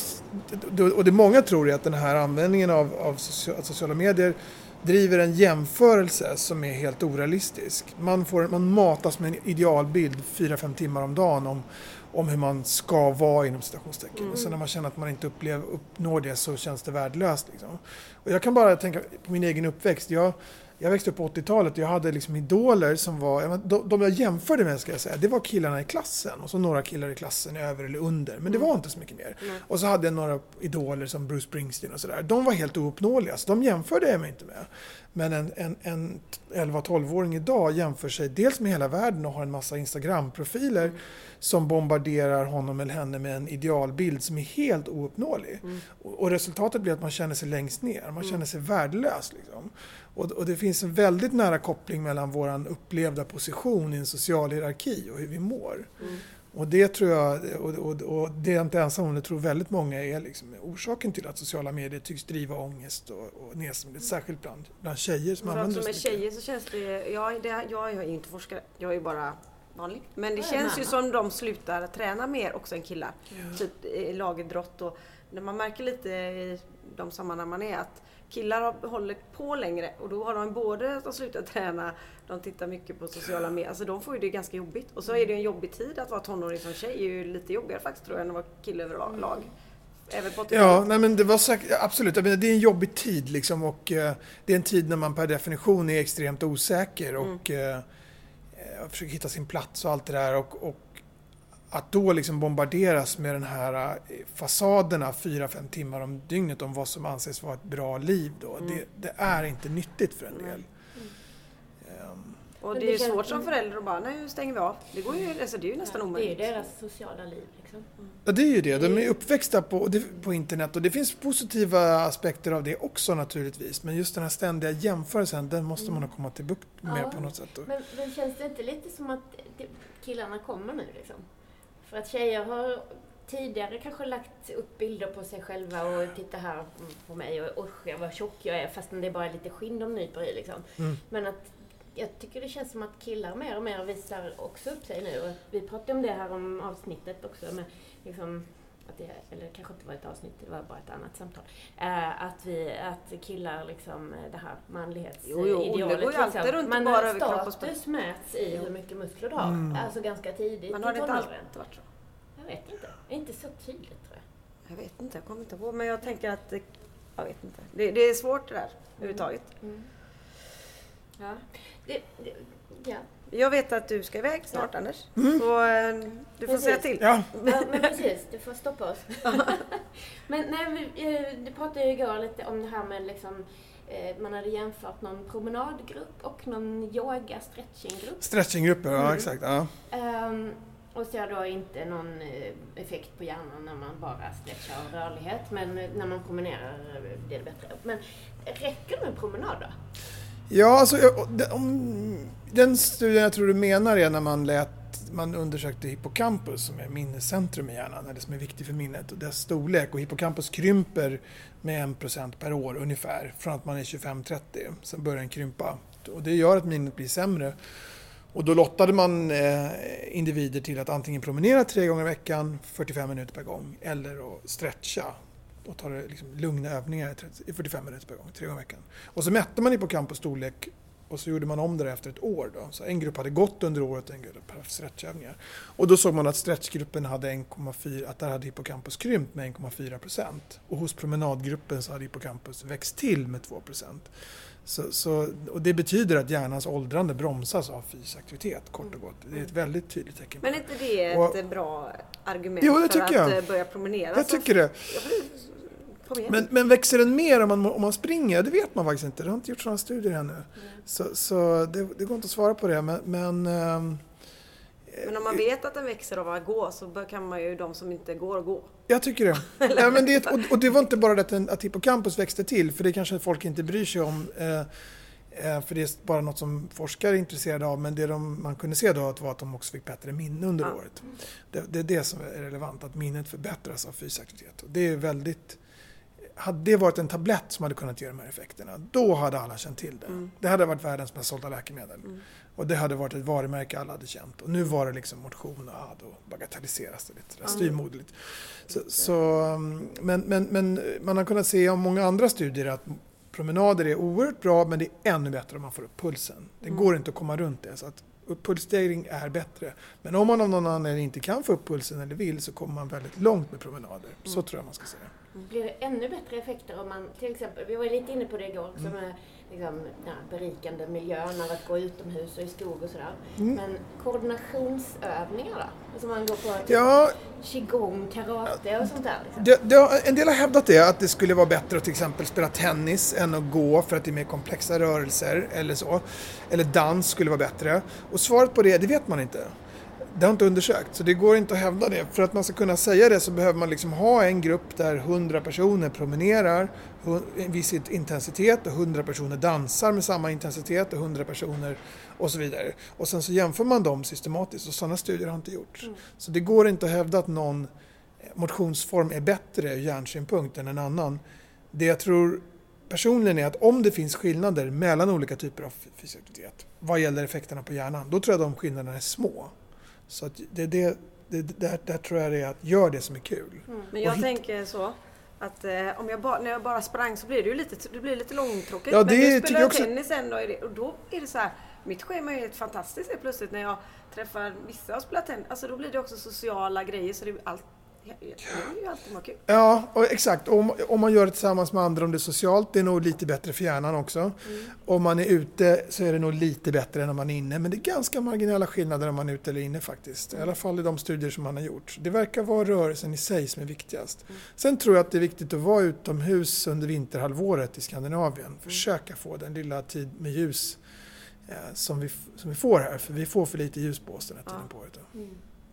och det många tror är att den här användningen av, av socia- sociala medier driver en jämförelse som är helt orealistisk. Man, får, man matas med en idealbild 4-5 timmar om dagen om, om hur man ska vara inom citationstecken. Och sen när man känner att man inte upplever, uppnår det så känns det värdelöst. Liksom. Och jag kan bara tänka på min egen uppväxt. Jag, jag växte upp på 80-talet och jag hade liksom idoler som var, de, jag jämförde med ska jag säga, det var killarna i klassen och så några killar i klassen över eller under, men det var inte så mycket mer. Mm. Och så hade jag några idoler som Bruce Springsteen och sådär. De var helt ouppnåeliga, så de jämförde jag mig inte med. Men en, en, en 11-12-åring idag jämför sig dels med hela världen och har en massa Instagram-profiler Mm. som bombarderar honom eller henne med en idealbild som är helt ouppnåelig. Mm. Och, och resultatet blir att man känner sig längst ner, man känner sig värdelös. Liksom. Och, och det finns en väldigt nära koppling mellan vår upplevda position i en social hierarki och hur vi mår. Mm. Och det tror jag, och, och, och det är jag inte ensam om, det tror väldigt många är liksom orsaken till att sociala medier tycks driva ångest och, och nedstämdhet, särskilt bland, bland tjejer som För att använder det mycket. tjejer så känns det, jag, det, jag är ju inte forskare, jag är bara vanlig. Men det Jag känns ju som de slutar träna mer också än killar. Typ i lagidrott och när man märker lite i de sammanhang man är att killar har, håller på längre och då har de både de slutar träna, de tittar mycket på sociala medier, alltså de får ju det ganska jobbigt. Och så är det en jobbig tid att vara tonåring som tjej, är ju lite jobbigare faktiskt tror jag än att vara kille överlag. Även på 80-talet. Ja, nej men det var säkert, absolut. Det är en jobbig tid liksom och eh, det är en tid när man per definition är extremt osäker och eh, eh, försöker hitta sin plats och allt det där. Och, och att då liksom bombarderas med den här eh, fasaderna fyra fem timmar om dygnet om vad som anses vara ett bra liv då. Det, det är inte nyttigt för en del. Ehm, Och Men det det är svårt som förälder att bara, nu stänger vi av. Det går ju, alltså det är ju nästan Det är ju omöjligt. deras sociala liv liksom. Ja, det är ju det. De är uppväxta på, på internet och det finns positiva aspekter av det också naturligtvis. Men just den här ständiga jämförelsen, den måste man nog komma till bukt med Ja. på något sätt. Men, men känns det inte lite som att killarna kommer nu liksom? För att tjejer har tidigare kanske lagt upp bilder på sig själva och titta här på mig och usch jag vad tjock jag är fastän det bara är lite skinn de nyper i liksom. Mm. Men att jag tycker det känns som att killar mer och mer visar också upp sig nu. Och vi pratade om det här om avsnittet också med liksom att det, eller det kanske inte var ett avsnitt, det var bara ett annat samtal. Eh, att, vi, att killar liksom, eh, det här Jo, jo, Olle manlighetsidealet. går ju alltid liksom. runt Man bara har överkropp och status mäts i hur mycket muskler du har. Mm. Alltså ganska tidigt Men har det inte alltid varit så? Jag vet inte. Inte så tydligt tror jag. Jag vet inte, jag kommer inte ihåg. Men jag tänker att, det- jag vet inte. Det, det är svårt det där överhuvudtaget. Ja. Det, det, ja. Jag vet att du ska iväg snart Anders. Mm. Så eh, du får Precis. säga till. Ja, ja, men precis. Du får stoppa oss. men nej, vi, eh, du pratade ju igår lite om det här med liksom eh, man hade jämfört någon promenadgrupp och någon yoga stretchinggrupp. stretchinggrupper, ja Mm. exakt. Ja. Ehm, och ser då inte någon effekt på hjärnan när man bara stretchar och rörlighet. Men när man promenerar blir det bättre. Men räcker det med promenad då? Ja, alltså, jag- den- om, den studien jag tror du menar är när man lät man undersökte hippocampus som är minnescentrum i hjärnan, eller som är viktig för minnet, och dess storlek. Och hippocampus krymper med 1% per år ungefär, från att man är 25-30. Sen börjar den krympa. Och det gör att minnet blir sämre. Och då lottade man eh, individer till att antingen promenera tre gånger i veckan, 45 minuter per gång, eller att stretcha och ta det liksom lugna övningar i 30 i 45 minuter per gång, tre gånger i veckan. Och så mätte man hippocampus storlek och så gjorde man om det efter ett år. Då. Så en grupp hade gått under året och en grupp hade haft stretchövningar. Och då såg man att stretchgruppen hade 1,4, att där hade hippocampus krympt med 1,4 procent. Och hos promenadgruppen så hade hippocampus växt till med 2 procent. Så, så, och det betyder att hjärnans åldrande bromsas av fysisk aktivitet, kort och gott. Det är ett väldigt tydligt tecken. Men är inte det ett Och- bra argument Jo, det för att jag. eh, börja promenera? Jag Så- tycker det. Jag blir-. Men, men växer den mer om man, om man springer? Det vet man faktiskt inte. Det har inte gjorts några studier ännu. Så, så det, det går inte att svara på det. Men, men ehm, Men om man vet att den växer av att gå så kan man ju de som inte går gå. jag tycker det. ja, men det och, och det var inte bara det att, den, att hippocampus växte till, för det kanske folk inte bryr sig om. Eh, eh, för det är bara något som forskare är intresserade av. Men det de, man kunde se då var att de också fick bättre minne under Ja. året. Det, det är det som är relevant, att minnet förbättras av fysisk aktivitet. Och det är väldigt... Hade det varit en tablett som hade kunnat ge de här effekterna, då hade alla känt till det. Mm. Det hade varit världens mest sålda läkemedel. Och det hade varit ett varumärke alla hade känt. Och nu var det liksom motion och ah, då bagatelliseras det lite Ja. styvmoderligt. Så, så, men, men, men man har kunnat se av många andra studier att promenader är oerhört bra men det är ännu bättre om man får upp pulsen. Det Mm. går inte att komma runt det. Så att pulsstegring är bättre. Men om man av någon anledning inte kan få upp pulsen eller vill så kommer man väldigt långt med promenader. Så tror jag man ska säga. Blir det ännu bättre effekter om man till exempel, vi var lite inne på det igår också med liksom, ja, berikande miljön av att gå utomhus och i skog och sådär. Men koordinationsövningar då? Alltså man går på typ Ja, qigong, karate och sånt där. Liksom. det, det, en del har hävdat det, att det skulle vara bättre att till exempel spela tennis än att gå för att det är mer komplexa rörelser eller så. Eller dans skulle vara bättre. Och svaret på det, det vet man inte. Det har inte undersökt, så det går inte att hävda det. För att man ska kunna säga det så behöver man liksom ha en grupp där 100 personer promenerar en viss intensitet och 100 personer dansar med samma intensitet och 100 personer och så vidare. Och sen så jämför man dem systematiskt och sådana studier har inte gjorts. Så det går inte att hävda att någon motionsform är bättre ur hjärnsynpunkt än en annan. Det jag tror personligen är att om det finns skillnader mellan olika typer av fysisk aktivitet vad gäller effekterna på hjärnan, då tror jag de skillnaderna är små. Så att det, det, det, där, där tror jag det är att gör det som är kul. Men jag Och tänker så att eh, om jag bara, när jag bara sprang så blir det ju lite, det blir lite långtråkigt. Ja, det men nu spelar jag också. tennis i det och då är det så här, mitt schema är helt fantastiskt helt plötsligt när jag träffar vissa och spelar tennis. Alltså då blir det också sociala grejer så det allt, det är ju alltid bara kul. Ja, och exakt. Om, om man gör det tillsammans med andra, om det är socialt, det är nog lite bättre för hjärnan också. Om man är ute så är det nog lite bättre än om man är inne. Men det är ganska marginella skillnader om man är ute eller inne faktiskt. I alla fall i de studier som man har gjort. Det verkar vara rörelsen i sig som är viktigast. Sen tror jag att det är viktigt att vara utomhus under vinterhalvåret i Skandinavien. Försöka få den lilla tid med ljus eh, som, vi, som vi får här. För vi får för lite ljus på oss den här tiden på året.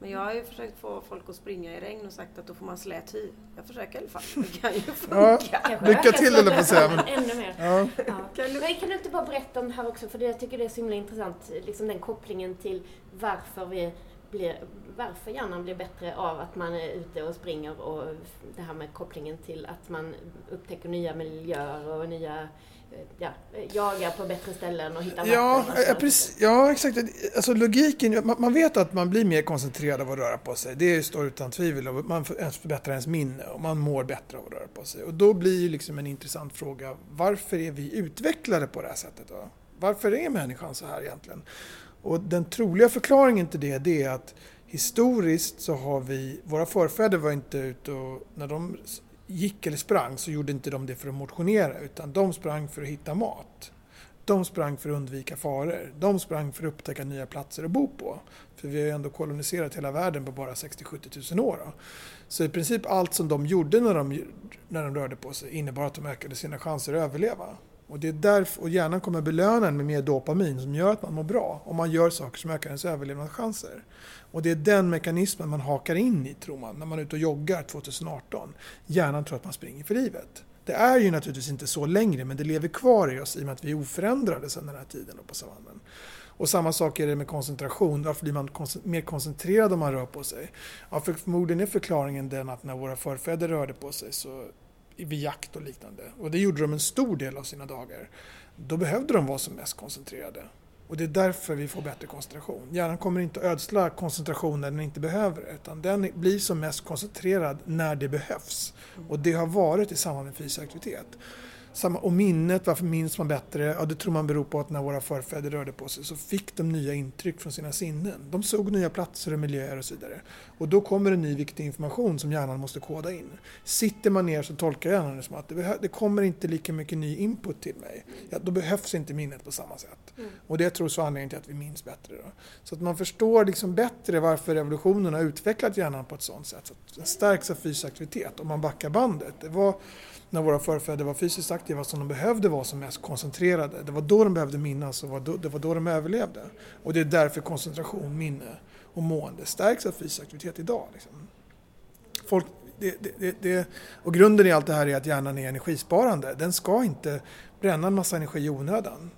Men jag har ju försökt få folk att springa i regn och sagt att då får man slät hy. Jag försöker i alla fall. Det kan ju Ja. funka. Kanske Lycka till, jag på att säga, men- Ännu mer. Ja. Ja. Men kan du inte bara berätta om det här också, för jag tycker det är så himla intressant, liksom den kopplingen till varför vi blir, varför hjärnan blir bättre av att man är ute och springer och det här med kopplingen till att man upptäcker nya miljöer och nya, eh, ja, jagar på bättre ställen och hittar Ja, ja, precis, ja, exakt. Alltså logiken, man, man vet att man blir mer koncentrerad av att röra på sig. Det står utan tvivel. Och man förbättrar ens minne och man mår bättre av att röra på sig. Och då blir ju liksom en intressant fråga, varför är vi utvecklade på det här sättet? Då? Varför är människan så här egentligen? Och den troliga förklaringen till det, det är att historiskt så har vi, våra förfäder var inte ute och, när de gick eller sprang så gjorde inte de det för att motionera utan de sprang för att hitta mat. De sprang för att undvika faror. De sprang för att upptäcka nya platser att bo på. För vi har ju ändå koloniserat hela världen på bara 60-70 000 år. Då. Så i princip allt som de gjorde när de, när de rörde på sig innebar att de ökade sina chanser att överleva. Och, det är därför, och hjärnan kommer belöna en med mer dopamin som gör att man mår bra. Om man gör saker som ökar ens överlevnadschanser. Och det är den mekanismen man hakar in i tror man när man är ute och joggar 2018. Hjärnan tror att man springer för livet. Det är ju naturligtvis inte så längre men det lever kvar i oss i och med att vi är oförändrade sedan den här tiden på savannen. Och samma sak är det med koncentration. Varför blir man mer koncentrerad om man rör på sig? Ja, för förmodligen är förklaringen den att när våra förfäder rörde på sig så vid jakt och liknande, och det gjorde de en stor del av sina dagar, då behövde de vara som mest koncentrerade. Och det är därför vi får bättre koncentration. Hjärnan kommer inte att ödsla koncentration när den inte behöver det, utan den blir som mest koncentrerad när det behövs. Och det har varit i samband med fysisk aktivitet. Samma, och minnet, varför minns man bättre? Ja, det tror man beror på att när våra förfäder rörde på sig så fick de nya intryck från sina sinnen. De såg nya platser och miljöer och så vidare. Och då kommer det ny viktig information som hjärnan måste koda in. Sitter man ner så tolkar hjärnan det som att det, det kommer inte lika mycket ny input till mig. Ja, då behövs inte minnet på samma sätt. Och det tror jag är anledningen till att vi minns bättre. Då. Så att man förstår liksom bättre varför revolutionen har utvecklat hjärnan på ett sådant sätt. Så att den stärks av fysisk aktivitet. Om man backar bandet. Det var när våra förfäder var fysiskt aktiva som de behövde vara som mest koncentrerade. Det var då de behövde minnas och det var då de överlevde. Och det är därför koncentration, minne och mående stärks av fysisk aktivitet idag. Liksom. Folk, det, det, det, det, och grunden i allt det här är att hjärnan är energisparande. Den ska inte bränna en massa energi i onödan.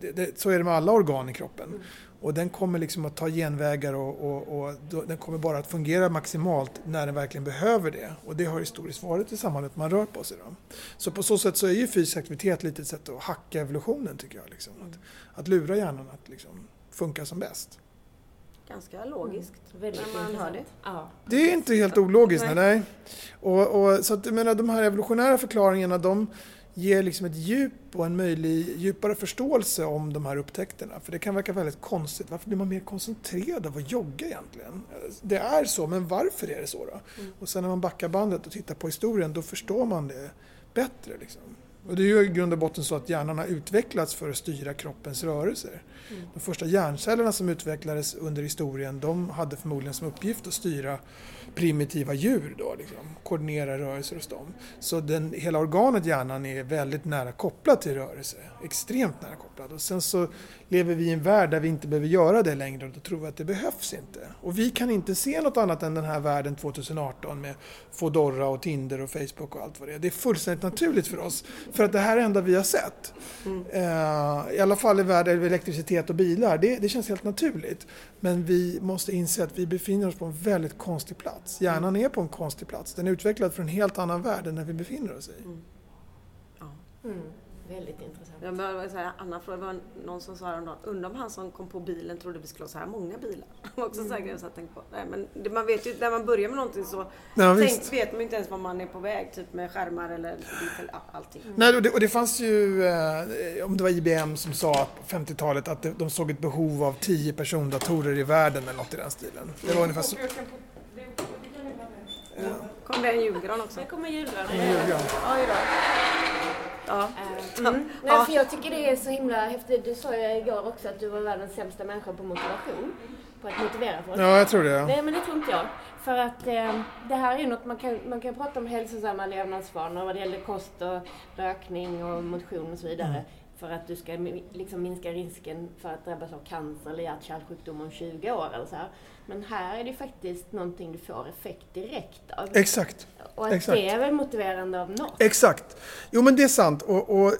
Det, det, så är det med alla organ i kroppen. Och den kommer liksom att ta genvägar och, och, och då, den kommer bara att fungera maximalt när den verkligen behöver det. Och det har historiskt varit i samband med att man rör på sig. Då. Så på så sätt så är ju fysisk aktivitet lite ett sätt att hacka evolutionen tycker jag. Liksom. Att, att lura hjärnan att liksom funka som bäst. Ganska logiskt. Väldigt när man hör intressant. Ja. Det är inte helt ologiskt, nej. Nej. nej. Och, och, så att, jag menar, de här evolutionära förklaringarna, de, ger liksom ett djup och en möjlig djupare förståelse om de här upptäckterna. För det kan verka väldigt konstigt. Varför blir man mer koncentrerad av att jogga egentligen? Det är så, men varför är det så då? Mm. Och sen när man backar bandet och tittar på historien, då förstår man det bättre. Liksom. Och det är ju i grund och botten så att hjärnan har utvecklats för att styra kroppens rörelser. Mm. De första hjärncellerna som utvecklades under historien, de hade förmodligen som uppgift att styra primitiva djur då, liksom, koordinera rörelser hos dem. Så den, hela organet hjärnan är väldigt nära kopplat till rörelse, extremt nära kopplad. Och sen så lever vi i en värld där vi inte behöver göra det längre och då tror vi att det behövs inte. Och vi kan inte se något annat än den här världen 2018 med Fodorra och Tinder och Facebook och allt vad det är. Det är fullständigt naturligt för oss, för att det här är det enda vi har sett. Mm. Uh, I alla fall i världen med elektricitet och bilar, det, det känns helt naturligt. Men vi måste inse att vi befinner oss på en väldigt konstig plats. Hjärnan är på en konstig plats. Den är utvecklad för en helt annan värld än den vi befinner oss i. Mm. Ja. Mm. Väldigt intressant. Ja, men, så här, Anna frågade, var någon som sa häromdagen, undrar om han som kom på bilen trodde vi skulle ha så här många bilar. Också mm. så jag tänkte på. Nej, men det, man vet ju, när man börjar med någonting så ja, tänk, vet man inte ens var man är på väg, typ med skärmar eller allting. Mm. Nej, och det, och det fanns ju, eh, om det var IBM som sa på 50-talet att de såg ett behov av 10 persondatorer i världen eller något i den stilen. Det var ungefär så. Ja. Kom det en julgran också? Det kommer julgran. Oj då. Ja. Uh, mm. Nej, för jag tycker det är så himla häftigt. Du sa ju igår också att du var världens sämsta människa på motivation. På att motivera folk. Ja, jag tror det. Ja. Nej, men det tror inte jag. För att eh, det här är ju något man kan, man kan prata om hälsosamma levnadsvanor vad det gäller kost och rökning och motion och så vidare. Mm för att du ska liksom minska risken för att drabbas av cancer eller hjärt-kärlsjukdom om 20 år eller så här. Men här är det faktiskt någonting du får effekt direkt av. Exakt. Och att Exakt. det är väl motiverande av något? Exakt. Jo men det är sant och, och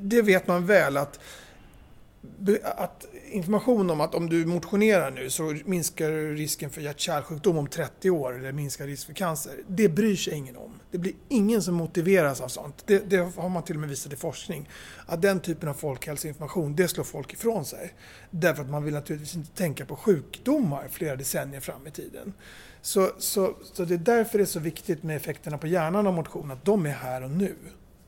det vet man väl att att information om att om du motionerar nu så minskar risken för hjärt-kärlsjukdom om 30 år eller minskar risk för cancer. Det bryr sig ingen om. Det blir ingen som motiveras av sånt. Det, det har man till och med visat i forskning. Att den typen av folkhälsoinformation, det slår folk ifrån sig. Därför att man vill naturligtvis inte tänka på sjukdomar flera decennier fram i tiden. Så, så, så det är därför det är så viktigt med effekterna på hjärnan av motion, att de är här och nu.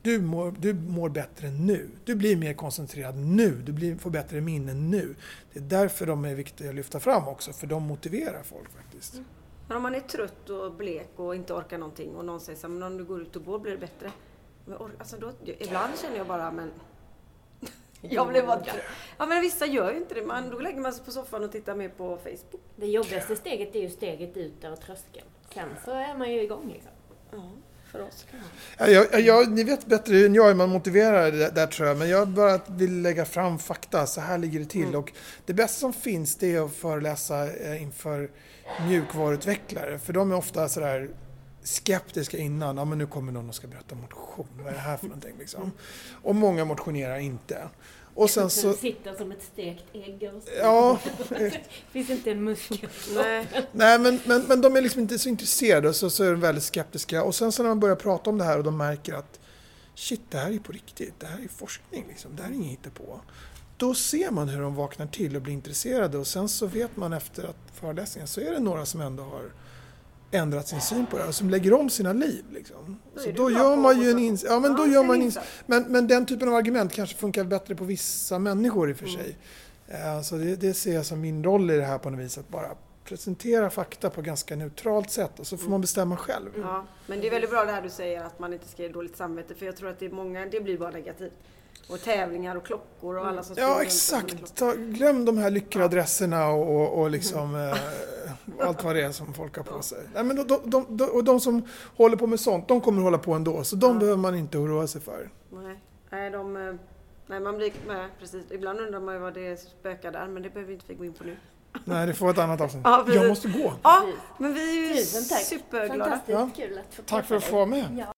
Du mår, du mår bättre nu. Du blir mer koncentrerad nu. Du blir, får bättre minnen nu. Det är därför de är viktiga att lyfta fram också, för de motiverar folk faktiskt. Mm. Men om man är trött och blek och inte orkar någonting och någon säger så men om du går ut och går blir det bättre. Men alltså då, ibland känner jag bara, men jag blir bara Ja men vissa gör ju inte det. Man, då lägger man sig på soffan och tittar mer på Facebook. Det jobbigaste steget är ju steget ut över tröskeln. Sen så är man ju igång liksom. Ja för oss. Ja, jag, jag, ni vet bättre än jag hur man motiverar det där tror jag, men jag bara vill lägga fram fakta. Så här ligger det till. Mm. Och det bästa som finns det är att föreläsa eh, inför mjukvaruutvecklare, för de är ofta sådär skeptiska innan. Ja, men nu kommer någon och ska berätta motion. Vad är det här för någonting? Liksom. Och många motionerar inte. Och sen så... sitter som ett stekt ägg och Ja. det finns inte en muskel. Nej, Nej men, men, men de är liksom inte så intresserade så, så är de väldigt skeptiska. Och sen så när man börjar prata om det här och de märker att shit, det här är på riktigt. Det här är forskning liksom. Det här är inget hittepå. Då ser man hur de vaknar till och blir intresserade och sen så vet man efter att föreläsningen så är det några som ändå har ändrat sin syn på det och som lägger om sina liv. Liksom. Så då gör man ju en ins ja, men då gör man ins men, men den typen av argument kanske funkar bättre på vissa människor i och för mm. sig. Uh, så det, det ser jag som min roll i det här på något vis, att bara presentera fakta på ganska neutralt sätt och så får man bestämma själv. Ja, men det är väldigt bra det här du säger att man inte ska ge dåligt samvete för jag tror att det är många, det blir bara negativt. Och tävlingar och klockor och alla som Ja, exakt. Ta, glöm de här lyckoadresserna och, och, och liksom eh, allt vad det är som folk har på sig. Nej, men de, de, de, och de som håller på med sånt, de kommer hålla på ändå. Så de ja. behöver man inte oroa sig för. Nej, nej, de, eh, nej man blir med precis. Ibland undrar man ju vad det spökar där, men det behöver inte vi gå in på nu. Nej, det får ett annat avsnitt. Ja, jag måste gå. Ja, men vi är ju superglada. Fantastiskt ja. kul att få Tack för att få vara med. Ja.